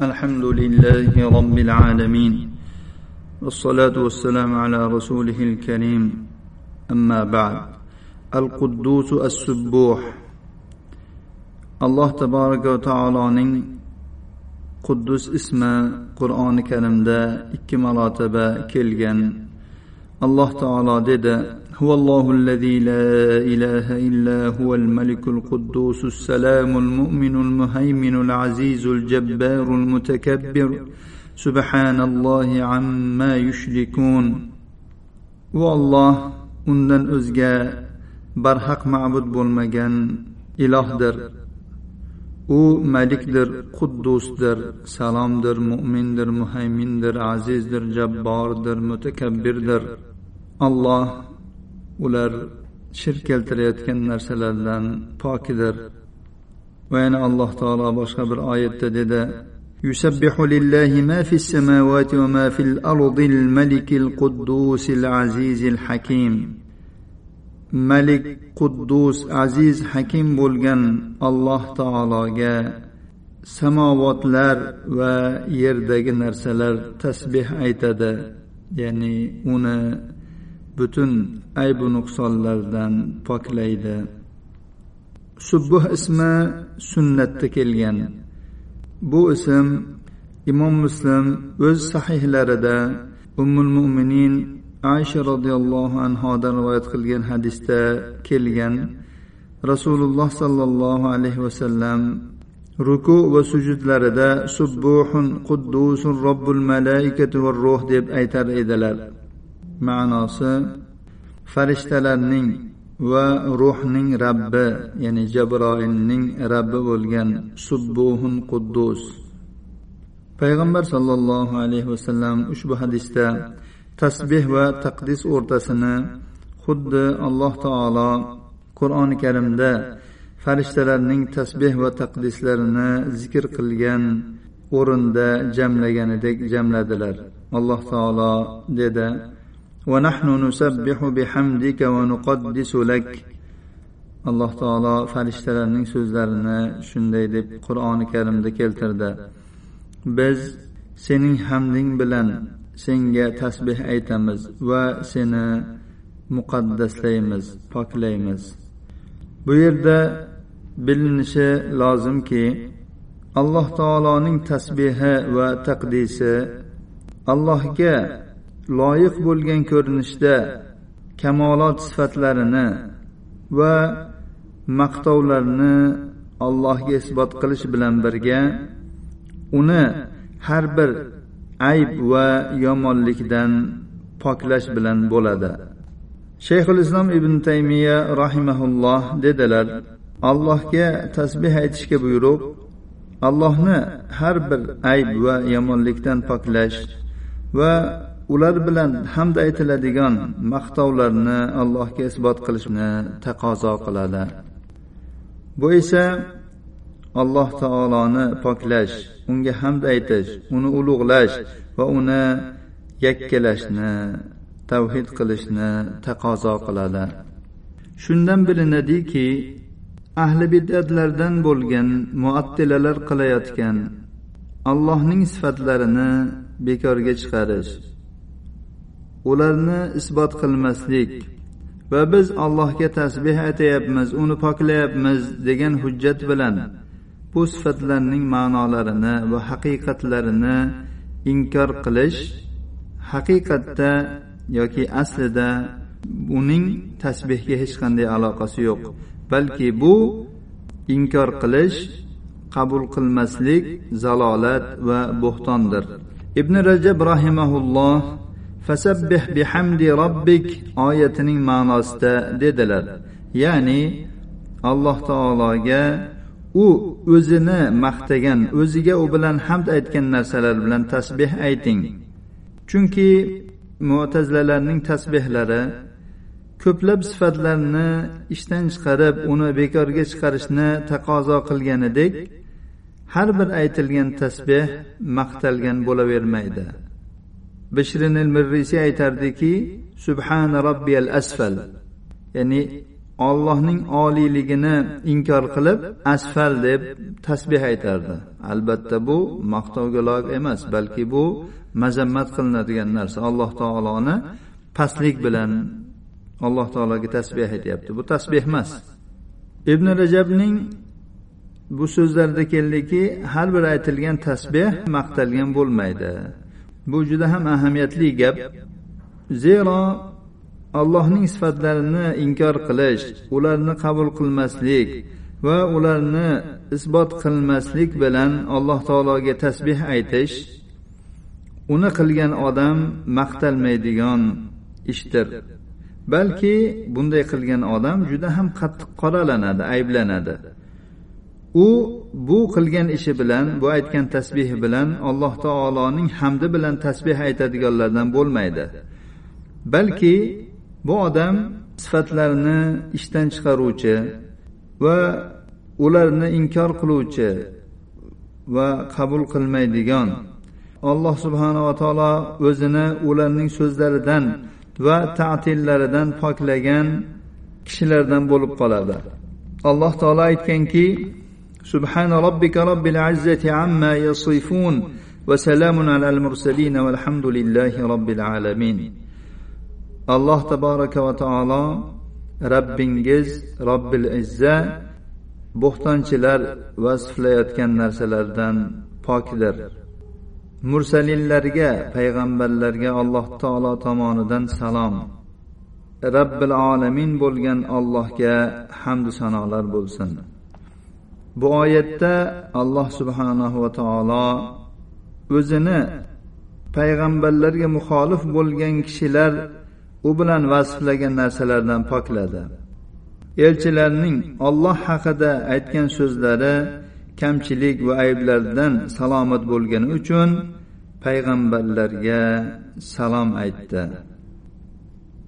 الحمد لله رب العالمين والصلاة والسلام على رسوله الكريم أما بعد القدوس السبوح الله تبارك وتعالى قدوس اسم قرآن كريم دا ikki marotaba kelgan alloh taolo dedi هو الله الذي لا إله إلا هو الملك القدوس السلام المؤمن المهيمن العزيز الجبار المتكبر سبحان الله عما يشركون والله undan o'zga barhaq ma'bud bo'lmagan ilohdir u malikdir quddusdir salomdir mo'mindir muhaymindir azizdir jabbordir mutakabbirdir alloh ular shirk keltirayotgan narsalardan pokidir va yana alloh taolo boshqa bir oyatda dedi يسبح لله ما في السماوات وما في الأرض الملك القدوس العزيز الحكيم ملك قدوس عزيز حكيم بولغان الله تعالى samovatlar va yerdagi narsalar tasbeh aytadi ya'ni uni butun aybu nuqsonlardan poklaydi. Subbuh ismi sunnatda kelgan. Bu ism imom muslim o'z sahihlarida ummul mo'minin aysha roziyallohu anhodan rivoyat qilgan hadisda kelgan. Rasululloh sollallohu alayhi vasallam ruku va sujudlarida subbuhun quddusun robbul malaikatu va ruh deb aytar edilar. Ma'nosi farishtalarning va ruhning rabbi ya'ni jabroilning rabbi bo'lgan subbuhun quddus. Payg'ambar sollallohu alayhi vasallam ushbu hadisda tasbeh va taqdis o'rtasini xuddi alloh taolo qur'oni karimda farishtalarning tasbeh va taqdislarini zikr qilgan o'rinda jamlaganidek jamladilar. Alloh taolo dedi ونحن نسبح بحمدك ونقدس لك alloh taolo farishtalarning so'zlarini shunday deb qur'oni karimda keltirdi biz sening hamding bilan senga tasbeh aytamiz va seni muqaddaslaymiz poklaymiz bu yerda bilinishi lozimki alloh taoloning tasbehi va taqdisi allohga loyiq bo'lgan ko'rinishda kamolot sifatlarini va maqtovlarni allohga isbot qilish bilan birga uni har bir ayb va yomonlikdan poklash bilan bo'ladi. Shayxul islom ibn taymiya rahimaulloh dedilar allohga tasbeh aytishga buyruq allohni har bir ayb va yomonlikdan poklash va ular bilan hamda aytiladigan maqtovlarni allohga isbot qilishni taqozo qiladi. Bu esa alloh taoloni poklash unga hamd aytish uni ulug'lash va uni yakkalashni tavhid qilishni taqozo qiladi. Shundan bilinadiki ahli bid'atlardan bo'lgan muattilalar qilayotgan allohning sifatlarini bekorga chiqarish ularni isbot qilmaslik va biz allohga tasbeh aytyapmiz uni poklayapmiz degan hujjat bilan bu sifatlarning ma'nolarini va haqiqatlarini inkor qilish haqiqatda yoki aslida uning tasbehga hech qanday aloqasi yo'q. Balki bu inkor qilish qabul qilmaslik zalolat va bo'xtondir. Ibn rajab rahimaulloh fasabbih bihamdi robbik oyatining ma'nosida dedilar. Ya'ni alloh taologa u o'zini maqtagan o'ziga u bilan hamd aytgan narsalar bilan tasbeh ayting. Chunki mo'tazlalarning tasbehlari ko'plab sifatlarni ishdan chiqarib uni bekorga chiqarishni taqozo qilganidek har bir aytilgan tasbeh maqtalgan bo'lavermaydi. Bishrin mirrisiy aytardiki subhana robbiyal asfal. Ya'ni ollohning oliyligini inkor qilib asfal deb tasbeh aytardi. Albatta bu maqtovga loyiq emas balki bu mazammat qilinadigan narsa. Alloh taoloni pastlik bilan alloh taologa tasbeh aytyapti. Bu tasbeh emas. Ibn rajabning bu so'zlarida keldiki har bir aytilgan tasbeh maqtalgan bo'lmaydi. Bu juda ham ahamiyatli gap. Zero allohning sifatlarini inkor qilish ularni qabul qilmaslik va ularni isbot qilmaslik bilan alloh taologa tasbeh aytish uni qilgan odam maqtalmaydigan ishdir. Balki bunday qilgan odam juda ham qattiq qoralanadi ayblanadi. U bu qilgan ishi bilan bu aytgan tasbehi bilan alloh taoloning hamdi bilan tasbeh aytadiganlardan bo'lmaydi. Balki bu odam sifatlarini ishdan chiqaruvchi va ularni inkor qiluvchi va qabul qilmaydigan. Alloh subhanava taolo o'zini ularning so'zlaridan va ta'tillaridan poklagan kishilardan bo'lib qoladi alloh taolo aytganki سبحان ربك رب العزة عما يصفون وسلام على المرسلين والحمد لله رب العالمين alloh taboraka va taolo rabbingiz robbil izza bo'xtonchilar vasflayotgan narsalardan pokdir mursalinlarga payg'ambarlarga alloh taolo tomonidan salom robbil olamin bo'lgan allohga hamdu sanolar bo'lsin Bu oyatda alloh subhanahu va taolo o'zini payg'ambarlarga muxolif bo'lgan kishilar u bilan vasflagan narsalardan pokladi. Elchilarning olloh haqida aytgan so'zlari kamchilik va ayblardan salomat bo'lgani uchun payg'ambarlarga salom aytdi.